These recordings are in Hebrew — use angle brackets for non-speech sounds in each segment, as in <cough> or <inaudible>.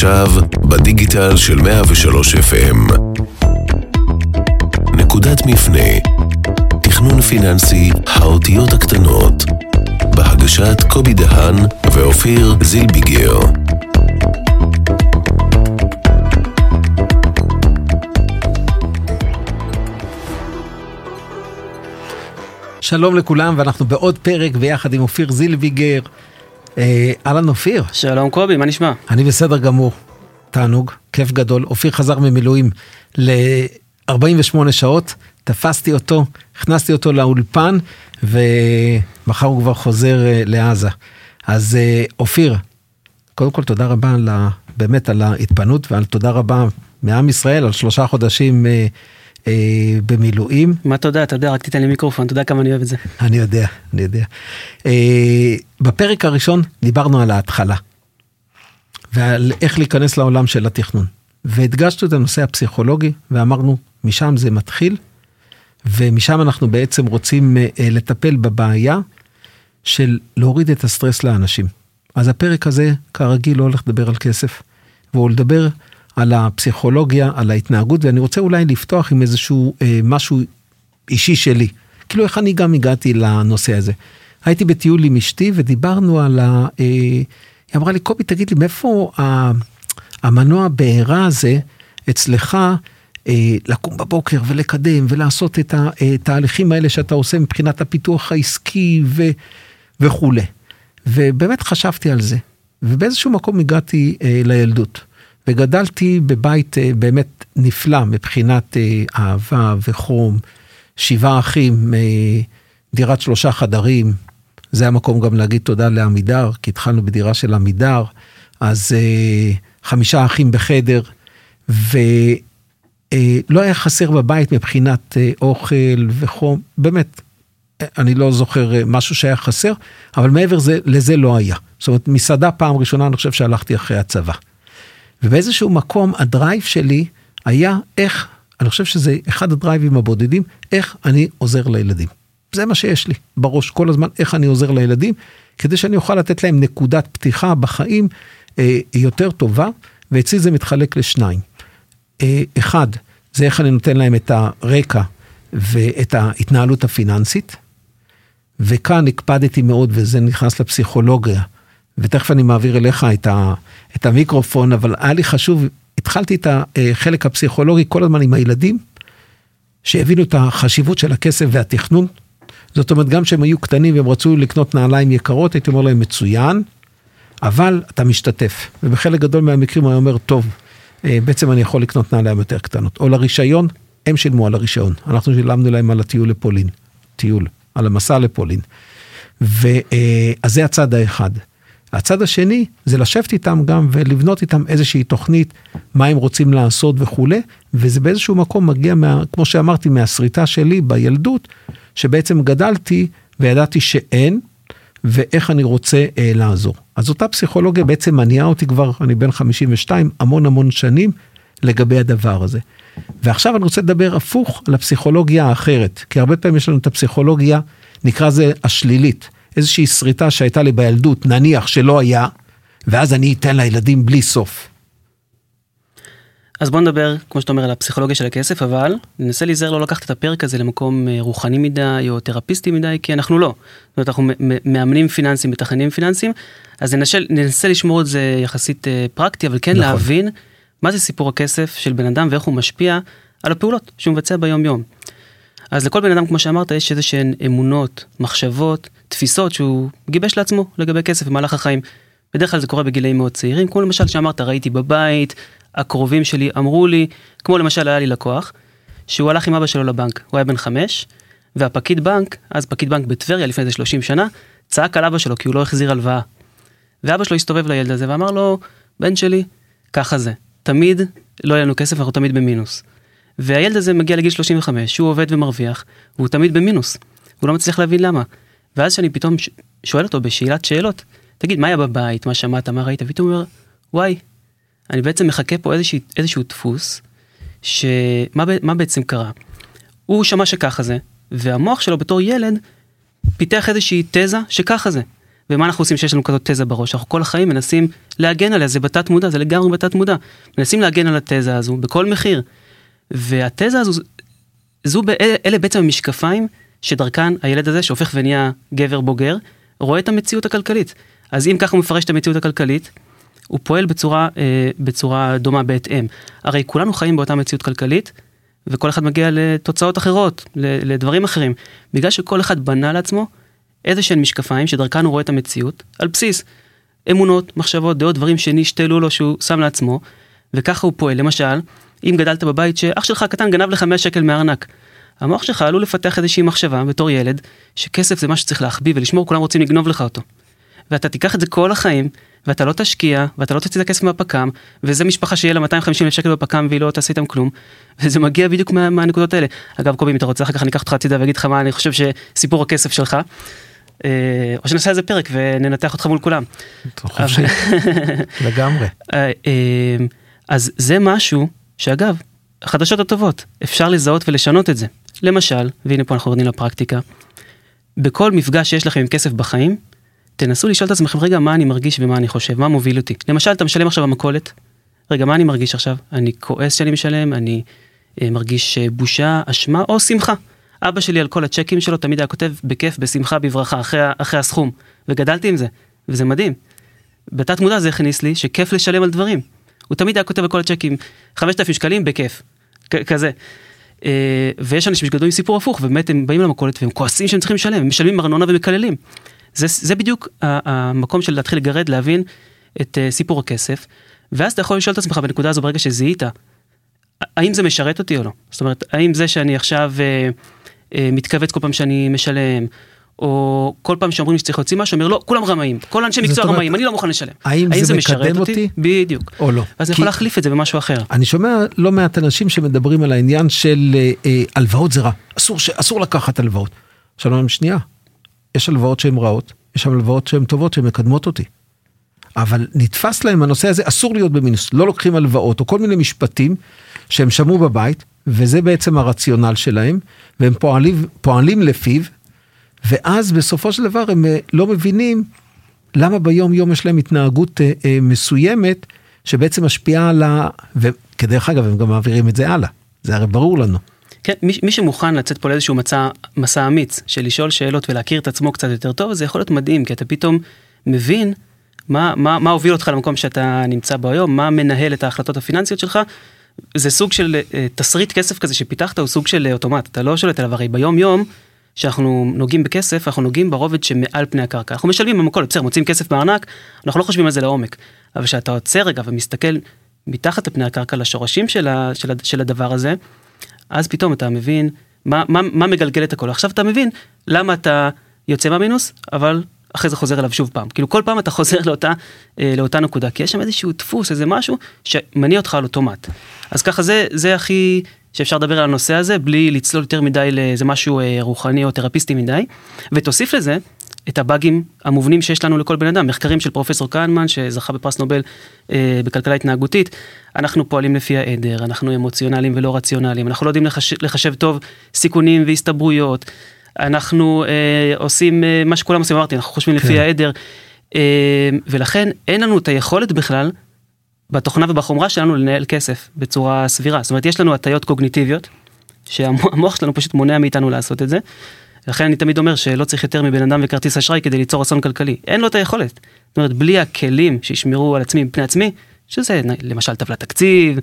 עכשיו, בדיגיטל של 103 FM. נקודת מפנה, תכנון פיננסי, האותיות הקטנות, בהגשת קובי דהן ואופיר זילביגר. שלום לכולם, ואנחנו בעוד פרק ביחד עם אופיר זילביגר. אה, אהלן אופיר. שלום קובי, מה נשמע? אני בסדר גמור. תענוג, כיף גדול. אופיר חזר ממילואים ל-48 שעות, תפסתי אותו, הכנסתי אותו לאולפן, ומחר הוא כבר חוזר אה, לעזה. אז אה, אופיר, קודם כל תודה רבה על ה, באמת על ההתפנות ועל תודה רבה מעם ישראל על שלושה חודשים אה, במילואים. מה תודה, אתה יודע, רק תיתן לי מיקרופון, אתה יודע כמה אני אוהב את זה. אני יודע, אני יודע. אה, בפרק הראשון דיברנו על ההתחלה, ועל איך להיכנס לעולם של התכנון. והדגשנו את הנושא הפסיכולוגי, ואמרנו, משם זה מתחיל, ומשם אנחנו בעצם רוצים אה, לטפל בבעיה של להוריד את הסטרס לאנשים. אז הפרק הזה, כרגיל, לא הולך לדבר על כסף, והוא לדבר על הפסיכולוגיה, על ההתנהגות, ואני רוצה אולי לפתוח עם איזשהו אה, משהו אישי שלי. כאילו איך אני גם הגעתי לנושא הזה. הייתי בטיול עם אשתי ודיברנו על ה... אה, היא אמרה לי, קובי, תגיד לי, מאיפה ה, המנוע בעירה הזה אצלך אה, לקום בבוקר ולקדם ולעשות את התהליכים האלה שאתה עושה מבחינת הפיתוח העסקי ו, וכולי. ובאמת חשבתי על זה, ובאיזשהו מקום הגעתי אה, לילדות. וגדלתי בבית אה, באמת נפלא מבחינת אה, אהבה וחום, שבעה אחים, אה, דירת שלושה חדרים. זה המקום גם להגיד תודה לעמידר, כי התחלנו בדירה של עמידר, אז חמישה אחים בחדר, ולא היה חסר בבית מבחינת אוכל וחום, באמת, אני לא זוכר משהו שהיה חסר, אבל מעבר לזה לא היה. זאת אומרת, מסעדה פעם ראשונה, אני חושב שהלכתי אחרי הצבא. ובאיזשהו מקום הדרייב שלי היה איך, אני חושב שזה אחד הדרייבים הבודדים, איך אני עוזר לילדים. זה מה שיש לי בראש כל הזמן, איך אני עוזר לילדים, כדי שאני אוכל לתת להם נקודת פתיחה בחיים אה, יותר טובה, ואצלי זה מתחלק לשניים. אה, אחד, זה איך אני נותן להם את הרקע ואת ההתנהלות הפיננסית, וכאן הקפדתי מאוד, וזה נכנס לפסיכולוגיה, ותכף אני מעביר אליך את, ה, את המיקרופון, אבל היה לי חשוב, התחלתי את החלק הפסיכולוגי כל הזמן עם הילדים, שהבינו את החשיבות של הכסף והתכנון. זאת אומרת, גם כשהם היו קטנים והם רצו לקנות נעליים יקרות, הייתי אומר להם, מצוין, אבל אתה משתתף. ובחלק גדול מהמקרים הוא היה אומר, טוב, אה, בעצם אני יכול לקנות נעליים יותר קטנות. או לרישיון, הם שילמו על הרישיון. אנחנו שילמנו להם על הטיול לפולין, טיול, על המסע לפולין. ואז אה, זה הצד האחד. הצד השני זה לשבת איתם גם ולבנות איתם איזושהי תוכנית, מה הם רוצים לעשות וכולי, וזה באיזשהו מקום מגיע, מה, כמו שאמרתי, מהשריטה שלי בילדות, שבעצם גדלתי וידעתי שאין, ואיך אני רוצה אה, לעזור. אז אותה פסיכולוגיה בעצם מניעה אותי כבר, אני בן 52, המון המון שנים לגבי הדבר הזה. ועכשיו אני רוצה לדבר הפוך על הפסיכולוגיה האחרת, כי הרבה פעמים יש לנו את הפסיכולוגיה, נקרא לזה השלילית. איזושהי שריטה שהייתה לי בילדות, נניח שלא היה, ואז אני אתן לילדים בלי סוף. אז בוא נדבר, כמו שאתה אומר, על הפסיכולוגיה של הכסף, אבל ננסה להיזהר לא לקחת את הפרק הזה למקום אה, רוחני מדי או תרפיסטי מדי, כי אנחנו לא. זאת אומרת, אנחנו מאמנים פיננסיים, מתכננים פיננסיים, אז ננסה, ננסה לשמור את זה יחסית אה, פרקטי, אבל כן נכון. להבין מה זה סיפור הכסף של בן אדם ואיך הוא משפיע על הפעולות שהוא מבצע ביום יום. אז לכל בן אדם, כמו שאמרת, יש איזה שהן אמונות, מחשבות, תפיסות שהוא גיבש לעצמו לגבי כסף במהלך החיים. בדרך כלל זה קורה בגילאים מאוד צעירים, כמו למשל שאמרת, ראיתי בבית, הקרובים שלי אמרו לי, כמו למשל היה לי לקוח, שהוא הלך עם אבא שלו לבנק, הוא היה בן חמש, והפקיד בנק, אז פקיד בנק בטבריה לפני איזה 30 שנה, צעק על אבא שלו כי הוא לא החזיר הלוואה. ואבא שלו הסתובב לילד הזה ואמר לו, בן שלי, ככה זה, תמיד לא יהיה לנו כסף, אנחנו תמיד במינוס. והילד הזה מגיע לגיל 35, הוא עובד ומרוויח, והוא תמיד במינוס. הוא לא מצליח להבין למה. ואז שאני פתאום שואל אותו בשאלת שאלות, תגיד, מה היה בבית, מה שמעת, מה ראית, ופתאום הוא אומר, וואי, אני בעצם מחכה פה איזשהו, איזשהו דפוס, שמה בעצם קרה? הוא שמע שככה זה, והמוח שלו בתור ילד פיתח איזושהי תזה שככה זה. ומה אנחנו עושים שיש לנו כזאת תזה בראש? אנחנו כל החיים מנסים להגן עליה, זה בתת מודע, זה לגמרי בתת מודע. מנסים להגן על התזה הזו בכל מחיר. והתזה הזו, זו, אלה בעצם המשקפיים שדרכן הילד הזה שהופך ונהיה גבר בוגר, רואה את המציאות הכלכלית. אז אם ככה הוא מפרש את המציאות הכלכלית, הוא פועל בצורה, אה, בצורה דומה בהתאם. הרי כולנו חיים באותה מציאות כלכלית, וכל אחד מגיע לתוצאות אחרות, לדברים אחרים. בגלל שכל אחד בנה לעצמו איזה שהן משקפיים שדרכן הוא רואה את המציאות, על בסיס אמונות, מחשבות, דעות, דברים שנשתלו לו שהוא שם לעצמו, וככה הוא פועל. למשל, אם גדלת בבית שאח שלך הקטן גנב לך 100 שקל מהארנק, המוח שלך עלול לפתח איזושהי מחשבה בתור ילד, שכסף זה מה שצריך להחביא ולשמור, כולם רוצים לגנוב לך אותו. ואתה תיקח את זה כל החיים, ואתה לא תשקיע, ואתה לא תוציא את הכסף מהפק"ם, וזה משפחה שיהיה לה 250 אלף שקל בפק"ם והיא לא תעשה איתם כלום, וזה מגיע בדיוק מה, מהנקודות האלה. אגב, קובי, אם אתה רוצה, אחר כך אני אקח אותך הצידה ואגיד לך מה אני חושב שסיפור הכסף שלך. אה, או שנעשה איזה פרק וננתח אותך מול כולם. חופשי, לגמרי. אה, אה, אז זה משהו שאגב, החדשות הטובות, אפשר לזהות ולשנות את זה. למשל, והנה פה אנחנו יורדים לפרקטיקה, בכל מפגש שיש לכם עם כסף בחיים, תנסו לשאול את עצמכם, רגע, מה אני מרגיש ומה אני חושב, מה מוביל אותי. למשל, אתה משלם עכשיו במכולת, רגע, מה אני מרגיש עכשיו? אני כועס שאני משלם, אני אה, מרגיש אה, בושה, אשמה או שמחה. אבא שלי על כל הצ'קים שלו תמיד היה כותב בכיף, בשמחה, בברכה, אחרי, אחרי הסכום, וגדלתי עם זה, וזה מדהים. בתת מודע זה הכניס לי שכיף לשלם על דברים. הוא תמיד היה כותב על כל הצ'קים 5,000 שקלים בכיף, כזה. אה, ויש אנשים שגדלו עם סיפור הפוך, ובאמת הם באים למכולת והם כועסים שהם צריכים לשלם, הם משלמים ארנונה ומקללים. זה, זה בדיוק המקום של להתחיל לגרד, להבין את uh, סיפור הכסף, ואז אתה יכול לשאול את עצמך בנקודה הזו ברגע שזיהית, האם זה משרת אותי או לא? זאת אומרת, האם זה שאני עכשיו uh, uh, מתכווץ כל פעם שאני משלם, או כל פעם שאומרים שצריך להוציא משהו, אומר לא, כולם רמאים, כל אנשי מקצוע רמאים, אני לא מוכן לשלם. האם, האם זה, זה משרת אותי? בדיוק. או לא. אז אני יכול להחליף את זה במשהו אחר. אני שומע לא מעט אנשים שמדברים על העניין של אה, הלוואות זה רע, אסור, אסור לקחת הלוואות. עכשיו, שנייה, יש הלוואות שהן רעות, יש הלוואות שהן טובות, שהן מקדמות אותי. אבל נתפס להם הנושא הזה, אסור להיות במינוס, לא לוקחים הלוואות, או כל מיני משפטים שהם שמעו בבית, וזה בעצם הרציונל שלהם, והם פועלים, פועלים לפיו, ואז בסופו של דבר הם אה, לא מבינים למה ביום יום יש להם התנהגות אה, אה, מסוימת, שבעצם משפיעה על ה... וכדרך אגב, הם גם מעבירים את זה הלאה, זה הרי ברור לנו. כן, מי, מי שמוכן לצאת פה לאיזשהו מצע, מסע אמיץ של לשאול שאלות ולהכיר את עצמו קצת יותר טוב, זה יכול להיות מדהים, כי אתה פתאום מבין מה, מה, מה הוביל אותך למקום שאתה נמצא בו היום, מה מנהל את ההחלטות הפיננסיות שלך. זה סוג של uh, תסריט כסף כזה שפיתחת, הוא סוג של uh, אוטומט, אתה לא שולט עליו, הרי ביום יום, שאנחנו נוגעים בכסף, אנחנו נוגעים ברובד שמעל פני הקרקע. אנחנו משלמים במקום, בסדר, מוצאים כסף בארנק, אנחנו לא חושבים על זה לעומק. אבל כשאתה עוצר רגע ומסתכל מתחת לפני הקרקע לשורשים של, ה, של, ה, של הדבר הזה, אז פתאום אתה מבין מה, מה, מה מגלגל את הכל. עכשיו אתה מבין למה אתה יוצא מהמינוס, אבל אחרי זה חוזר אליו שוב פעם. כאילו כל פעם אתה חוזר לאותה, אה, לאותה נקודה, כי יש שם איזשהו דפוס, איזה משהו שמניע אותך על אוטומט. אז ככה זה, זה הכי שאפשר לדבר על הנושא הזה, בלי לצלול יותר מדי לאיזה משהו אה, רוחני או תרפיסטי מדי. ותוסיף לזה, את הבאגים המובנים שיש לנו לכל בן אדם, מחקרים של פרופסור כהנמן שזכה בפרס נובל אה, בכלכלה התנהגותית, אנחנו פועלים לפי העדר, אנחנו אמוציונליים ולא רציונליים, אנחנו לא יודעים לחש, לחשב טוב סיכונים והסתברויות, אנחנו אה, עושים אה, מה שכולם עושים, אמרתי, אנחנו חושבים כן. לפי העדר, אה, ולכן אין לנו את היכולת בכלל, בתוכנה ובחומרה שלנו לנהל כסף בצורה סבירה, זאת אומרת יש לנו הטיות קוגניטיביות, שהמוח שלנו פשוט מונע מאיתנו לעשות את זה. לכן אני תמיד אומר שלא צריך יותר מבן אדם וכרטיס אשראי כדי ליצור אסון כלכלי. אין לו את היכולת. זאת אומרת, בלי הכלים שישמרו על עצמי מפני עצמי, שזה למשל טבלת תקציב,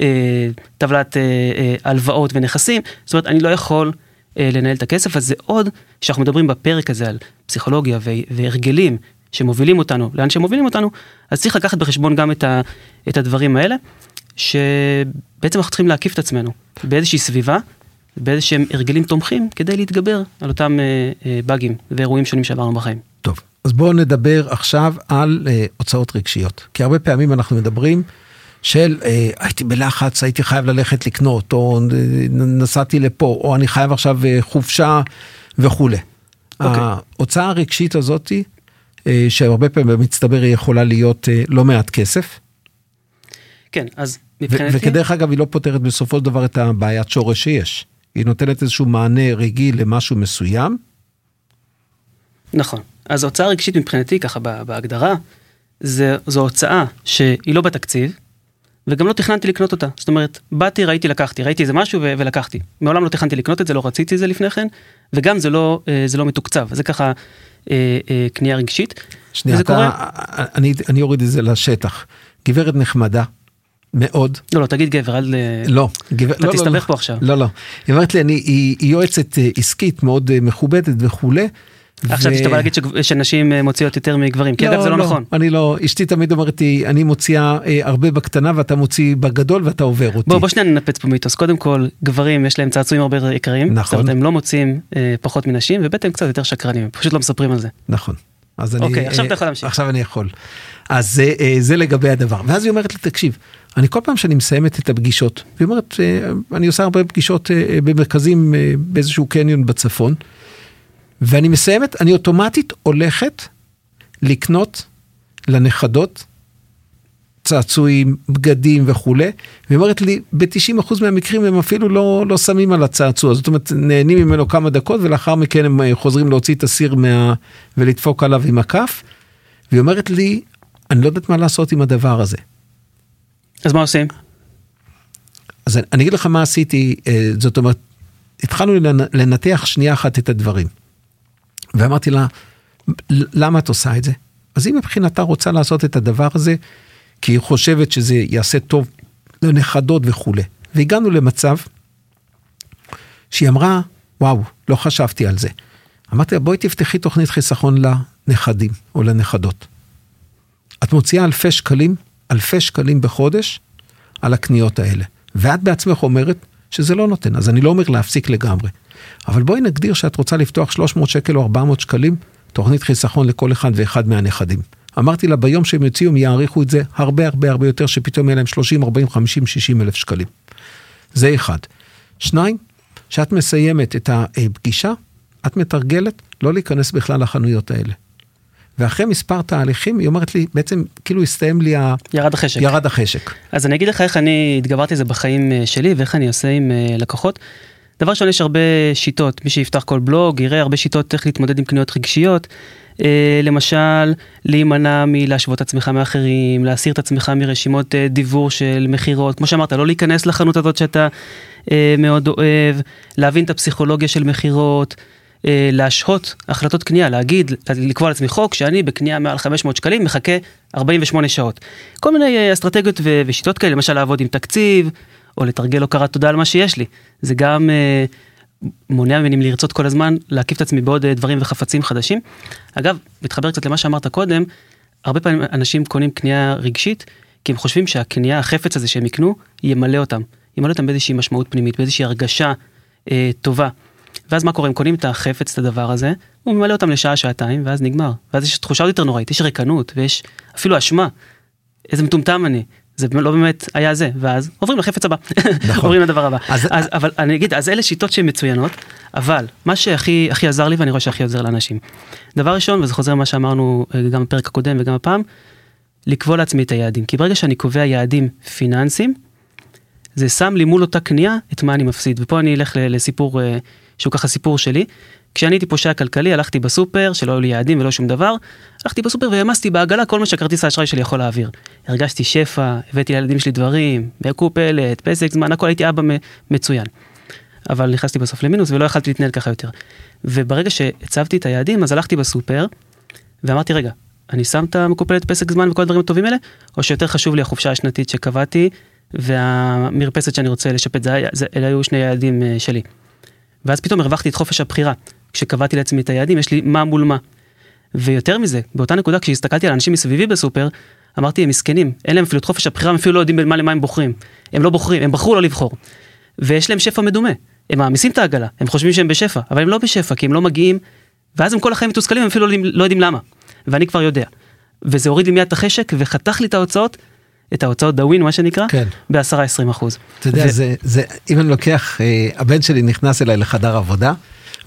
אה, טבלת אה, אה, הלוואות ונכסים, זאת אומרת, אני לא יכול לנהל את הכסף, אז זה עוד, כשאנחנו מדברים בפרק הזה על פסיכולוגיה והרגלים שמובילים אותנו, לאן שמובילים אותנו, אז צריך לקחת בחשבון גם את, ה, את הדברים האלה, שבעצם אנחנו צריכים להקיף את עצמנו באיזושהי סביבה באיזה שהם הרגלים תומכים כדי להתגבר על אותם אה, אה, באגים ואירועים שונים שעברנו בחיים. טוב, אז בואו נדבר עכשיו על אה, הוצאות רגשיות. כי הרבה פעמים אנחנו מדברים של אה, הייתי בלחץ, הייתי חייב ללכת לקנות, או נסעתי לפה, או אני חייב עכשיו אה, חופשה וכולי. Okay. אוקיי. ההוצאה הרגשית הזאתי, שהרבה פעמים במצטבר היא יכולה להיות אה, לא מעט כסף. כן, אז מבחינתי... וכדרך אגב, היא לא פותרת בסופו של דבר את הבעיית שורש שיש. היא נותנת איזשהו מענה רגיל למשהו מסוים. נכון. אז הוצאה רגשית מבחינתי, ככה בהגדרה, זה, זו הוצאה שהיא לא בתקציב, וגם לא תכננתי לקנות אותה. זאת אומרת, באתי, ראיתי, לקחתי, ראיתי איזה משהו ו- ולקחתי. מעולם לא תכננתי לקנות את זה, לא רציתי את זה לפני כן, וגם זה לא, אה, זה לא מתוקצב. זה ככה אה, אה, קנייה רגשית. שנייה, אתה, קורה... אני, אני אוריד את זה לשטח. גברת נחמדה, מאוד. לא, לא, תגיד גבר, אל... לא, גבר, אתה לא, תסתבך לא, לא. פה עכשיו. לא, לא. היא אומרת לי, אני, היא, היא יועצת עסקית מאוד מכובדת וכולי. עכשיו שאתה בא להגיד שנשים אה, מוציאות יותר מגברים, כי אגב זה לא, לא נכון. אני לא, אשתי תמיד אומרת לי, אני מוציאה אה, הרבה בקטנה ואתה מוציא בגדול ואתה עובר אותי. בוא, שניה ננפץ פה מיתוס, קודם כל גברים יש להם צעצועים הרבה יותר יקרים, נכון. זאת אומרת הם לא מוציאים אה, פחות מנשים וב' הם קצת יותר שקרנים, הם פשוט לא מספרים על זה. נכון. אז אני, אוקיי, עכשיו אתה יכול להמשיך. עכשיו אני יכול. אז זה, זה לגבי הדבר. ואז היא אומרת לי, תקשיב, אני כל פעם שאני מסיימת את הפגישות, והיא אומרת, אני עושה הרבה פגישות במרכזים באיזשהו קניון בצפון. ואני מסיימת, אני אוטומטית הולכת לקנות לנכדות צעצועים, בגדים וכולי, והיא אומרת לי, ב-90% מהמקרים הם אפילו לא, לא שמים על הצעצוע, זאת אומרת, נהנים ממנו כמה דקות ולאחר מכן הם אה, חוזרים להוציא את הסיר מה... ולדפוק עליו עם הכף, והיא אומרת לי, אני לא יודעת מה לעשות עם הדבר הזה. אז מה עושים? אז אני אגיד לך מה עשיתי, אה, זאת אומרת, התחלנו לנתח שנייה אחת את הדברים. ואמרתי לה, למה את עושה את זה? אז היא מבחינתה רוצה לעשות את הדבר הזה, כי היא חושבת שזה יעשה טוב לנכדות וכולי. והגענו למצב שהיא אמרה, וואו, לא חשבתי על זה. אמרתי לה, בואי תפתחי תוכנית חיסכון לנכדים או לנכדות. את מוציאה אלפי שקלים, אלפי שקלים בחודש על הקניות האלה. ואת בעצמך אומרת שזה לא נותן, אז אני לא אומר להפסיק לגמרי. אבל בואי נגדיר שאת רוצה לפתוח 300 שקל או 400 שקלים, תוכנית חיסכון לכל אחד ואחד מהנכדים. אמרתי לה, ביום שהם יוציאו, הם יעריכו את זה הרבה הרבה הרבה יותר, שפתאום יהיה להם 30, 40, 50, 60 אלף שקלים. זה אחד. שניים, כשאת מסיימת את הפגישה, את מתרגלת לא להיכנס בכלל לחנויות האלה. ואחרי מספר תהליכים, היא אומרת לי, בעצם כאילו הסתיים לי ה... ירד החשק. ירד החשק. אז אני אגיד לך איך אני התגברתי זה בחיים אה, שלי ואיך אני עושה עם אה, לקוחות. דבר ראשון יש הרבה שיטות, מי שיפתח כל בלוג יראה הרבה שיטות איך להתמודד עם קניות רגשיות. אה, למשל, להימנע מלהשוות עצמך מאחרים, להסיר את עצמך מרשימות אה, דיבור של מכירות, כמו שאמרת, לא להיכנס לחנות הזאת שאתה אה, מאוד אוהב, להבין את הפסיכולוגיה של מכירות. להשהות החלטות קנייה, להגיד, לקבוע לעצמי חוק שאני בקנייה מעל 500 שקלים מחכה 48 שעות. כל מיני אסטרטגיות ושיטות כאלה, למשל לעבוד עם תקציב, או לתרגל הוקרת תודה על מה שיש לי. זה גם אה, מונע ממני לרצות כל הזמן להקיף את עצמי בעוד אה, דברים וחפצים חדשים. אגב, מתחבר קצת למה שאמרת קודם, הרבה פעמים אנשים קונים קנייה רגשית, כי הם חושבים שהקנייה, החפץ הזה שהם יקנו, ימלא אותם. ימלא אותם באיזושהי משמעות פנימית, באיזושהי הרגשה אה, טובה. ואז מה קורה, הם קונים את החפץ, את הדבר הזה, הוא ממלא אותם לשעה, שעתיים, ואז נגמר. ואז יש תחושה עוד יותר נוראית, יש ריקנות, ויש אפילו אשמה. איזה מטומטם אני. זה לא באמת היה זה, ואז עוברים לחפץ הבא, נכון. <laughs> עוברים לדבר הבא. אז, אז, אבל אני אגיד, אז אלה שיטות שהן מצוינות, אבל מה שהכי הכי עזר לי ואני רואה שהכי עוזר לאנשים. דבר ראשון, וזה חוזר למה שאמרנו אה, גם בפרק הקודם וגם הפעם, לקבוע לעצמי את היעדים. כי ברגע שאני קובע יעדים פיננסיים, זה שם לי מול אותה קנייה את מה אני מפסיד. ופה אני אלך לסיפור אה, שהוא ככה סיפור שלי. כשאני הייתי פושע כלכלי הלכתי בסופר שלא היו לי יעדים ולא שום דבר הלכתי בסופר והעמסתי בעגלה כל מה שכרטיס האשראי שלי יכול להעביר. הרגשתי שפע הבאתי לילדים שלי דברים בקופלת פסק זמן הכל הייתי אבא מצוין. אבל נכנסתי בסוף למינוס ולא יכלתי להתנהל ככה יותר. וברגע שהצבתי את היעדים אז הלכתי בסופר ואמרתי רגע אני שם את המקופלת פסק זמן וכל הדברים הטובים האלה או שיותר חשוב לי החופשה השנתית שקבעתי והמרפסת שאני רוצה לשפט זה, זה אלה היו שני יעדים אה, שלי. ואז פתאום הרווחתי את חופש הבחירה. כשקבעתי לעצמי את היעדים, יש לי מה מול מה. ויותר מזה, באותה נקודה כשהסתכלתי על אנשים מסביבי בסופר, אמרתי הם מסכנים, אין להם אפילו את חופש הבחירה, הם אפילו לא יודעים בין מה למה הם בוחרים. הם לא בוחרים, הם בחרו לא לבחור. ויש להם שפע מדומה. הם מעמיסים את העגלה, הם חושבים שהם בשפע, אבל הם לא בשפע, כי הם לא מגיעים, ואז הם כל החיים מתוסכלים, הם אפילו לא יודעים, לא יודעים למה. ואני כבר יודע. וזה הוריד לי מיד את החשק וחתך לי את ההוצאות, את ההוצאות דאווין מה שנקרא, כן. ב-10-20 אחוז. אתה יודע, ו... זה, זה, אם אני לוקח, אה, הבן שלי נכנס אליי לחדר עבודה,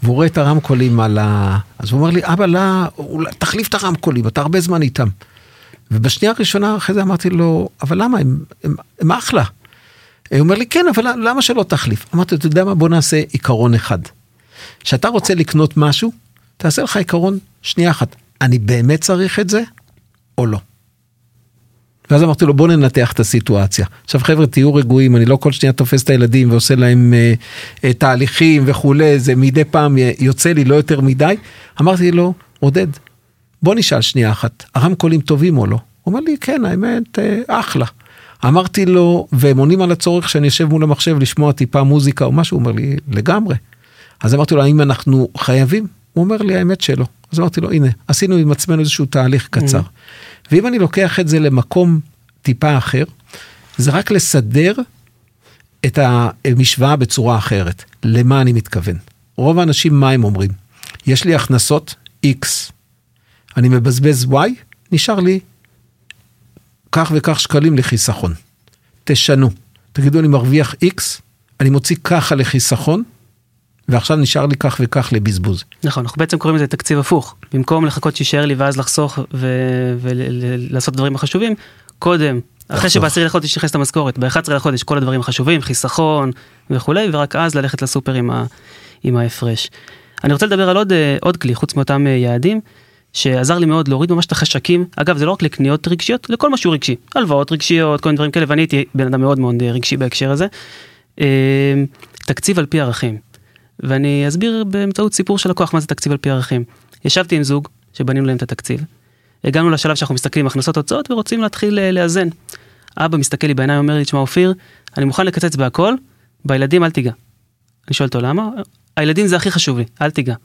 והוא רואה את הרמקולים על ה... אז הוא אומר לי, אבא, לא, תחליף את הרמקולים, אתה הרבה זמן איתם. ובשנייה הראשונה אחרי זה אמרתי לו, אבל למה, הם, הם, הם אחלה. הוא אומר לי, כן, אבל למה שלא תחליף? אמרתי, אתה יודע מה, בוא נעשה עיקרון אחד. כשאתה רוצה לקנות משהו, תעשה לך עיקרון, שנייה אחת, אני באמת צריך את זה או לא. ואז אמרתי לו בוא ננתח את הסיטואציה. עכשיו חבר'ה תהיו רגועים אני לא כל שנייה תופס את הילדים ועושה להם אה, אה, תהליכים וכולי זה מדי פעם יוצא לי לא יותר מדי. אמרתי לו עודד בוא נשאל שנייה אחת הרמקולים טובים או לא. הוא אומר לי כן האמת אה, אחלה. אמרתי לו והם עונים על הצורך שאני יושב מול המחשב לשמוע טיפה מוזיקה או משהו הוא אומר לי לגמרי. אז אמרתי לו האם אנחנו חייבים הוא אומר לי האמת שלא. אז אמרתי לו הנה עשינו עם עצמנו איזשהו תהליך קצר. Mm. ואם אני לוקח את זה למקום טיפה אחר, זה רק לסדר את המשוואה בצורה אחרת. למה אני מתכוון? רוב האנשים מה הם אומרים? יש לי הכנסות X, אני מבזבז Y, נשאר לי כך וכך שקלים לחיסכון. תשנו. תגידו אני מרוויח X, אני מוציא ככה לחיסכון, ועכשיו נשאר לי כך וכך לבזבוז. נכון, אנחנו בעצם קוראים לזה תקציב הפוך. במקום לחכות שישאר לי ואז לחסוך ולעשות דברים החשובים, קודם, אחרי שבעשירי לחודש נכנס את המשכורת, ב-11 לחודש כל הדברים החשובים, חיסכון וכולי, ורק אז ללכת לסופר עם, ה, עם ההפרש. אני רוצה לדבר על עוד, אה, עוד כלי, חוץ מאותם אה, יעדים, שעזר לי מאוד להוריד ממש את החשקים. אגב, זה לא רק לקניות רגשיות, לכל משהו רגשי. הלוואות רגשיות, כל מיני דברים כאלה, ואני הייתי בן אדם מאוד מאוד אה, רגשי בהקשר הזה. תקציב על פי ערכים. ואני אסביר באמצעות סיפור של לקוח מה זה תקציב על פי ערכים. ישבתי עם זוג שבנינו להם את התקציב. הגענו לשלב שאנחנו מסתכלים הכנסות הוצאות ורוצים להתחיל אה, לאזן. אבא מסתכל לי בעיניים אומר לי תשמע אופיר אני מוכן לקצץ בהכל בילדים אל תיגע. אני שואל אותו למה הילדים זה הכי חשוב לי אל תיגע.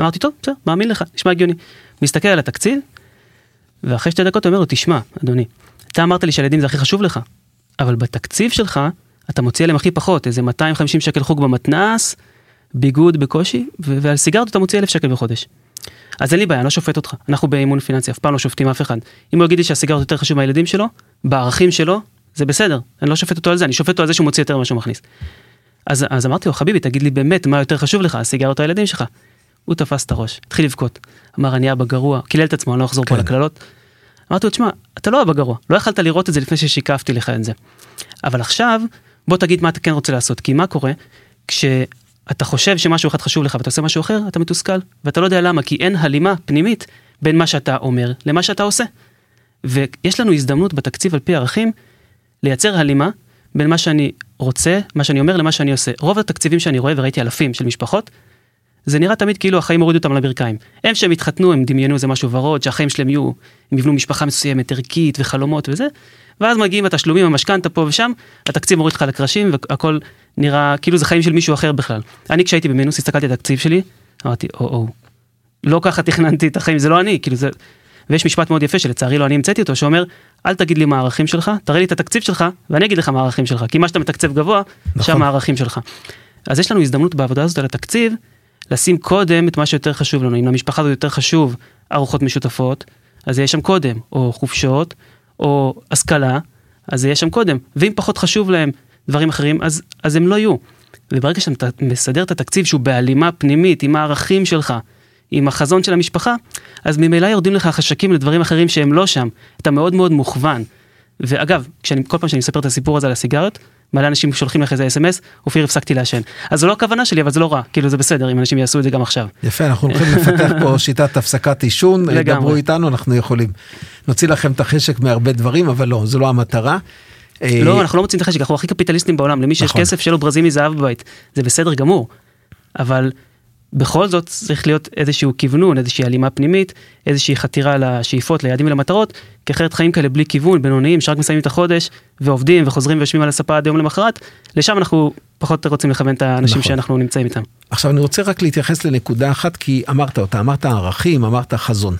אמרתי טוב בסדר מאמין לך נשמע הגיוני. מסתכל על התקציב ואחרי שתי דקות אומר לו תשמע אדוני אתה אמרת לי שהילדים זה הכי חשוב לך אבל בתקציב שלך אתה מוציא עליהם הכי פחות איזה 250 שקל חוג במתנס ביגוד בקושי, ועל סיגריות אתה מוציא אלף שקל בחודש. אז אין לי בעיה, אני לא שופט אותך, אנחנו באימון פיננסי, אף פעם לא שופטים אף אחד. אם הוא יגיד לי שהסיגריות יותר חשוב מהילדים שלו, בערכים שלו, זה בסדר, אני לא שופט אותו על זה, אני שופט אותו על זה שהוא מוציא יותר ממה שהוא מכניס. אז, אז אמרתי לו, חביבי, תגיד לי באמת מה יותר חשוב לך, הסיגריות או הילדים שלך. הוא תפס את הראש, התחיל לבכות. אמר, אני אבא גרוע, קילל את עצמו, אני לא אחזור כן. פה לקללות. אמרתי לו, תשמע, אתה לא אבא גרוע, לא יכלת לראות את זה לפני ששיקפתי לך את זה. אבל עכשיו, בוא תגיד מה אתה כן רוצה לעשות, כי מה קורה? כש... אתה חושב שמשהו אחד חשוב לך ואתה עושה משהו אחר, אתה מתוסכל, ואתה לא יודע למה, כי אין הלימה פנימית בין מה שאתה אומר למה שאתה עושה. ויש לנו הזדמנות בתקציב על פי ערכים לייצר הלימה בין מה שאני רוצה, מה שאני אומר למה שאני עושה. רוב התקציבים שאני רואה, וראיתי אלפים של משפחות, זה נראה תמיד כאילו החיים הורידו אותם לברכיים. הם שהם התחתנו, הם דמיינו איזה משהו ורוד, שהחיים שלהם יהיו, הם יבנו משפחה מסוימת, ערכית וחלומות וזה, ואז מגיעים התשלומים, המשכנתה פה ושם, התקציב מוריד לך לקרשים והכל נראה כאילו זה חיים של מישהו אחר בכלל. אני כשהייתי במינוס הסתכלתי על התקציב שלי, אמרתי או-או, לא ככה תכננתי את החיים, זה לא אני, כאילו זה... ויש משפט מאוד יפה שלצערי לא אני המצאתי אותו, שאומר, אל תגיד לי מה הערכים שלך, תראה לי את התקציב שלך, ואני אגיד לך מה הערכים שלך, כי מה שאתה מתקצב גבוה, נכון. שם הערכים שלך. אז יש לנו הזדמנות בעבודה הזאת על התקציב, לשים קודם את מה שיותר חשוב לנו, אם למשפחה הזאת יותר חשוב ארוחות משותפות, אז זה יהיה שם קודם, או חופשות, או השכלה, אז זה יהיה שם קודם, ואם פחות חשוב להם דברים אחרים, אז, אז הם לא יהיו. וברגע שאתה מסדר את התקציב שהוא בהלימה פנימית עם הערכים שלך, עם החזון של המשפחה, אז ממילא יורדים לך חשקים לדברים אחרים שהם לא שם. אתה מאוד מאוד מוכוון. ואגב, כשאני, כל פעם שאני מספר את הסיפור הזה על הסיגריות, מלא אנשים שולחים לך איזה אס.אם.אס, אופיר הפסקתי לעשן. אז זו לא הכוונה שלי, אבל זה לא רע, כאילו זה בסדר אם אנשים יעשו את זה גם עכשיו. יפה, אנחנו הולכים לפתח פה <laughs> שיטת הפסקת עישון, דברו איתנו, אנחנו יכולים. נוציא לכם את החשק מהרבה דברים, אבל לא, זו לא המטרה. לא, אה, אנחנו לא מוצאים את החשק, אנחנו הכי קפיטליסטים בעולם, למי שיש נכון. כסף שיהיה לו ברזים מזהב בבית, זה בסדר גמור. אבל בכל זאת צריך להיות איזשהו כיוונון, איזושהי הלימה פנימית, איזושהי חתירה לשאיפות, ליעדים ולמטרות, כי אחרת חיים כאלה בלי כיוון, בינוניים, שרק מסיימים את החודש ועובדים וחוזרים ויושבים על הספה עד יום למחרת, לשם אנחנו פחות רוצים לכוון את האנשים נכון. שאנחנו נמצאים איתם. עכשיו אני רוצה רק להתייחס לנקודה אחת, כי אמרת אותה, אמרת ערכים, אמרת חזון.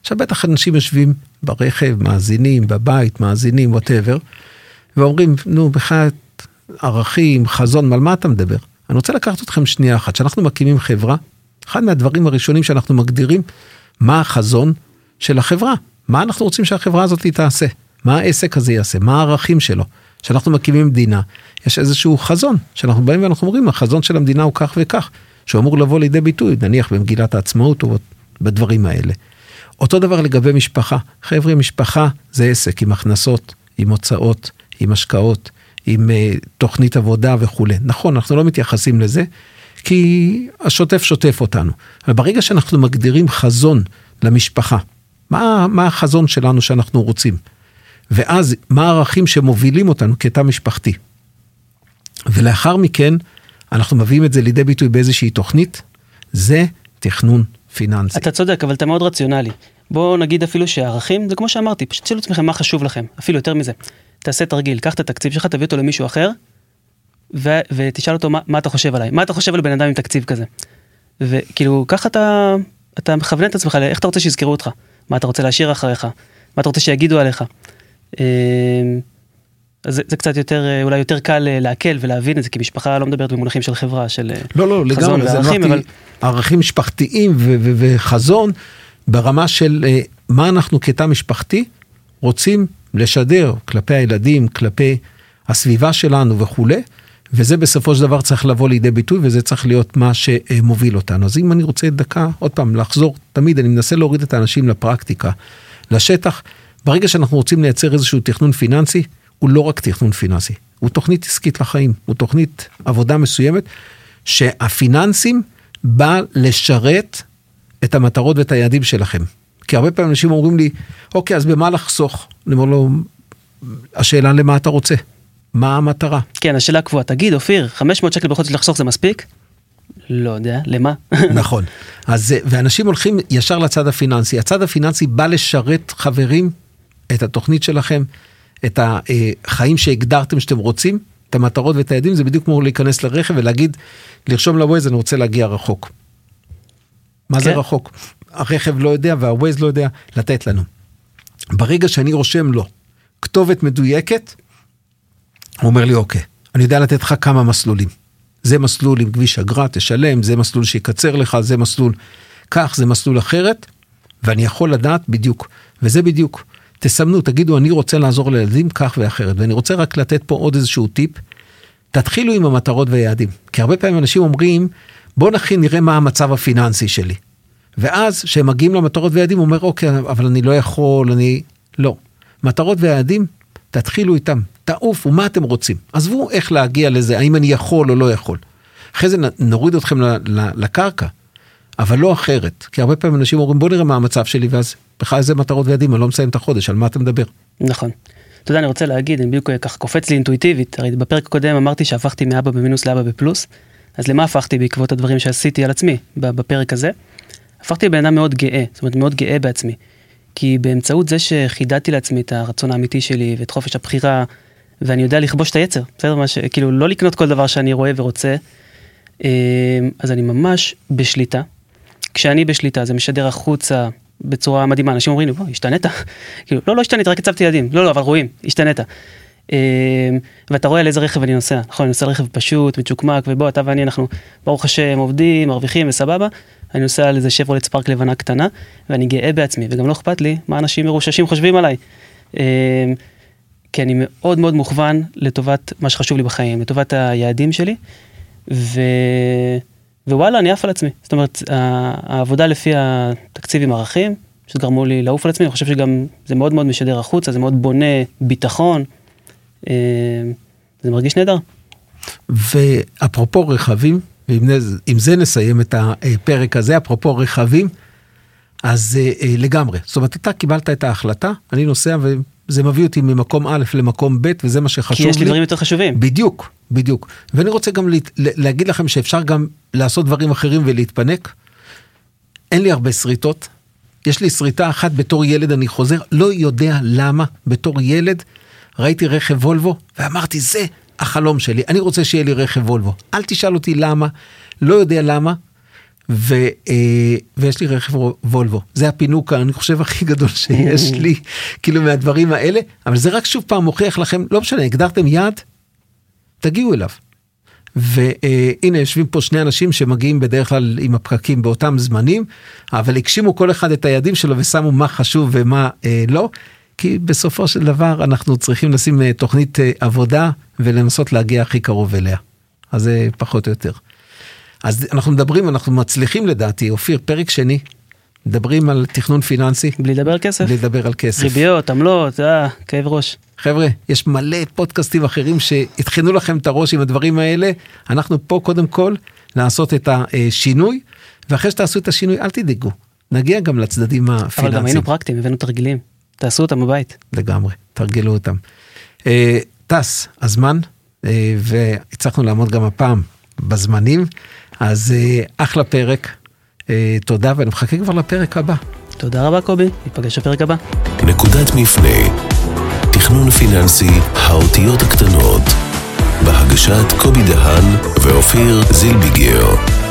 עכשיו בטח אנשים יושבים ברכב, מאזינים, בבית, מאזינים, ווטאבר, ואומרים, נו, בכלל ערכים, חזון, על מה אתה מדבר? אני רוצה לקחת אתכם שנייה אחת, כשאנחנו מקימים חברה, אחד מהדברים הראשונים שאנחנו מגדירים, מה החזון של החברה, מה אנחנו רוצים שהחברה הזאת תעשה, מה העסק הזה יעשה, מה הערכים שלו. כשאנחנו מקימים מדינה, יש איזשהו חזון, שאנחנו באים ואנחנו אומרים, החזון של המדינה הוא כך וכך, שהוא אמור לבוא לידי ביטוי, נניח במגילת העצמאות או בדברים האלה. אותו דבר לגבי משפחה, חבר'ה, משפחה זה עסק עם הכנסות, עם הוצאות, עם השקעות, עם uh, תוכנית עבודה וכולי. נכון, אנחנו לא מתייחסים לזה, כי השוטף שוטף אותנו. אבל ברגע שאנחנו מגדירים חזון למשפחה. מה, מה החזון שלנו שאנחנו רוצים? ואז מה הערכים שמובילים אותנו כתא משפחתי? ולאחר מכן אנחנו מביאים את זה לידי ביטוי באיזושהי תוכנית, זה תכנון פיננסי. אתה צודק, אבל אתה מאוד רציונלי. בוא נגיד אפילו שערכים, זה כמו שאמרתי, פשוט תשאלו עצמכם מה חשוב לכם, אפילו יותר מזה. תעשה תרגיל, קח את התקציב שלך, תביא אותו למישהו אחר, ו- ותשאל אותו מה, מה אתה חושב עליי, מה אתה חושב על בן אדם עם תקציב כזה. וכאילו, ככה אתה, אתה מכוון את עצמך לאיך אתה רוצה שיזכרו אותך, מה אתה רוצה להשאיר אחריך, מה אתה רוצה שיגידו עליך. אמ, אז זה, זה קצת יותר, אולי יותר קל אה, לעכל ולהבין את זה, כי משפחה לא מדברת במונחים של חברה, של אה, לא, לא, חזון לגמרי, זה וערכים, אבל ערכים משפחתיים ו- ו- וחזון ברמה של אה, מה אנחנו כתא משפחתי רוצים לשדר כלפי הילדים, כלפי הסביבה שלנו וכולי, וזה בסופו של דבר צריך לבוא לידי ביטוי וזה צריך להיות מה שמוביל אותנו. אז אם אני רוצה דקה, עוד פעם, לחזור, תמיד אני מנסה להוריד את האנשים לפרקטיקה, לשטח. ברגע שאנחנו רוצים לייצר איזשהו תכנון פיננסי, הוא לא רק תכנון פיננסי, הוא תוכנית עסקית לחיים, הוא תוכנית עבודה מסוימת, שהפיננסים בא לשרת את המטרות ואת היעדים שלכם. כי הרבה פעמים אנשים אומרים לי, אוקיי, אז במה לחסוך? אני אומר לו, השאלה למה אתה רוצה? מה המטרה? כן, השאלה הקבועה, תגיד, אופיר, 500 שקל בחודש לחסוך זה מספיק? לא יודע, למה? <laughs> נכון. אז, זה- ואנשים הולכים ישר לצד הפיננסי. הצד הפיננסי בא לשרת, חברים, את התוכנית שלכם, את החיים שהגדרתם שאתם רוצים, את המטרות ואת היעדים, זה בדיוק כמו להיכנס לרכב ולהגיד, לרשום לווייז, אני רוצה להגיע רחוק. מה זה כן. רחוק? הרכב לא יודע והווייז לא יודע לתת לנו. ברגע שאני רושם לו כתובת מדויקת, הוא אומר לי, אוקיי, אני יודע לתת לך כמה מסלולים. זה מסלול עם כביש אגרה, תשלם, זה מסלול שיקצר לך, זה מסלול כך, זה מסלול אחרת, ואני יכול לדעת בדיוק, וזה בדיוק. תסמנו, תגידו, אני רוצה לעזור לילדים כך ואחרת, ואני רוצה רק לתת פה עוד איזשהו טיפ. תתחילו עם המטרות והיעדים, כי הרבה פעמים אנשים אומרים, בוא נכין, נראה מה המצב הפיננסי שלי. ואז, כשהם מגיעים למטרות ויעדים, הוא אומר, אוקיי, אבל אני לא יכול, אני... לא. מטרות ויעדים, תתחילו איתם, תעופו, מה אתם רוצים? עזבו איך להגיע לזה, האם אני יכול או לא יכול. אחרי זה נוריד אתכם לקרקע, אבל לא אחרת. כי הרבה פעמים אנשים אומרים, בוא נראה מה המצב שלי, ואז בכלל איזה מטרות ויעדים, אני לא מסיים את החודש, על מה אתה מדבר? נכון. אתה יודע, אני רוצה להגיד, אני בדיוק ככה קופץ לי אינטואיטיבית, הרי בפרק הקודם אמרתי שהפכתי מאבא במינוס לאבא בפלוס, אז למה הפכתי בעקבות הדברים שעשיתי על עצמי בפרק הזה? הפכתי לבן אדם מאוד גאה, זאת אומרת מאוד גאה בעצמי. כי באמצעות זה שחידדתי לעצמי את הרצון האמיתי שלי ואת חופש הבחירה, ואני יודע לכבוש את היצר, בסדר? מה ש... כאילו לא לקנות כל דבר שאני רואה ורוצה, אה, אז אני ממש בשליטה. כשאני בשליטה זה משדר החוצה בצורה מדהימה, אנשים אומרים לי, בוא, השתנית? <laughs> כאילו, לא, לא השתנית, רק הצבתי ידים. לא, לא, אבל רואים, השתנית. אה, ואתה רואה על איזה רכב אני נוסע, נכון, אני נוסע רכב פשוט, מצ'וקמק, ובוא, אתה ואני, אנחנו, ברוך השם, עובדים, מרוויחים וסבבה. אני נוסע על איזה שברולט ספארק לבנה קטנה, ואני גאה בעצמי, וגם לא אכפת לי מה אנשים מרוששים חושבים עליי. אה, כי אני מאוד מאוד מוכוון לטובת מה שחשוב לי בחיים, לטובת היעדים שלי, ו... ווואלה, אני עף על עצמי. זאת אומרת, העבודה לפי התקציב עם ערכים, שגרמו לי לעוף על עצמי, אני חושב שגם זה מאוד מאוד משדר החוצה, זה מאוד בונה ביטחון. אה, זה מרגיש נהדר. ואפרופו רכבים, ועם זה- נסיים את הפרק הזה, אפרופו רכבים, אז אה, אה, לגמרי. זאת אומרת, אתה קיבלת את ההחלטה, אני נוסע וזה מביא אותי ממקום א' למקום ב', וזה מה שחשוב כי לי. יש לי דברים יותר חשובים. בדיוק, בדיוק. ואני רוצה גם להת- ל- להגיד לכם שאפשר גם לעשות דברים אחרים ולהתפנק. אין לי הרבה שריטות. יש לי שריטה אחת בתור ילד, אני חוזר, לא יודע למה בתור ילד ראיתי רכב וולבו ואמרתי, זה החלום שלי, אני רוצה שיהיה לי רכב וולבו. אל תשאל אותי למה, לא יודע למה, ו, אה, ויש לי רכב וולבו. זה הפינוק, אני חושב, הכי גדול שיש לי, כאילו מהדברים האלה, אבל זה רק שוב פעם מוכיח לכם, לא משנה, הגדרתם יעד, תגיעו אליו. והנה יושבים פה שני אנשים שמגיעים בדרך כלל עם הפקקים באותם זמנים, אבל הגשימו כל אחד את היעדים שלו ושמו מה חשוב ומה אה, לא, כי בסופו של דבר אנחנו צריכים לשים אה, תוכנית אה, עבודה ולנסות להגיע הכי קרוב אליה. אז זה פחות או יותר. אז אנחנו מדברים, אנחנו מצליחים לדעתי, אופיר, פרק שני, מדברים על תכנון פיננסי, בלי לדבר על כסף. בלי לדבר על כסף. ריביות, עמלות, אה, כאב ראש. חבר'ה, יש מלא פודקאסטים אחרים שהטחנו לכם את הראש עם הדברים האלה. אנחנו פה קודם כל לעשות את השינוי, ואחרי שתעשו את השינוי, אל תדאגו. נגיע גם לצדדים הפיננסיים. אבל גם היינו פרקטיים, הבאנו תרגילים. תעשו אותם בבית. לגמרי, תרגלו אותם. אה, טס, הזמן, אה, והצלחנו לעמוד גם הפעם בזמנים, אז אה, אחלה פרק. אה, תודה, ואני מחכה כבר לפרק הבא. תודה רבה קובי, ניפגש בפרק הבא. נקודת מפנה, תכנון פיננסי, האותיות הקטנות, בהגשת קובי דהן ואופיר זילביגר.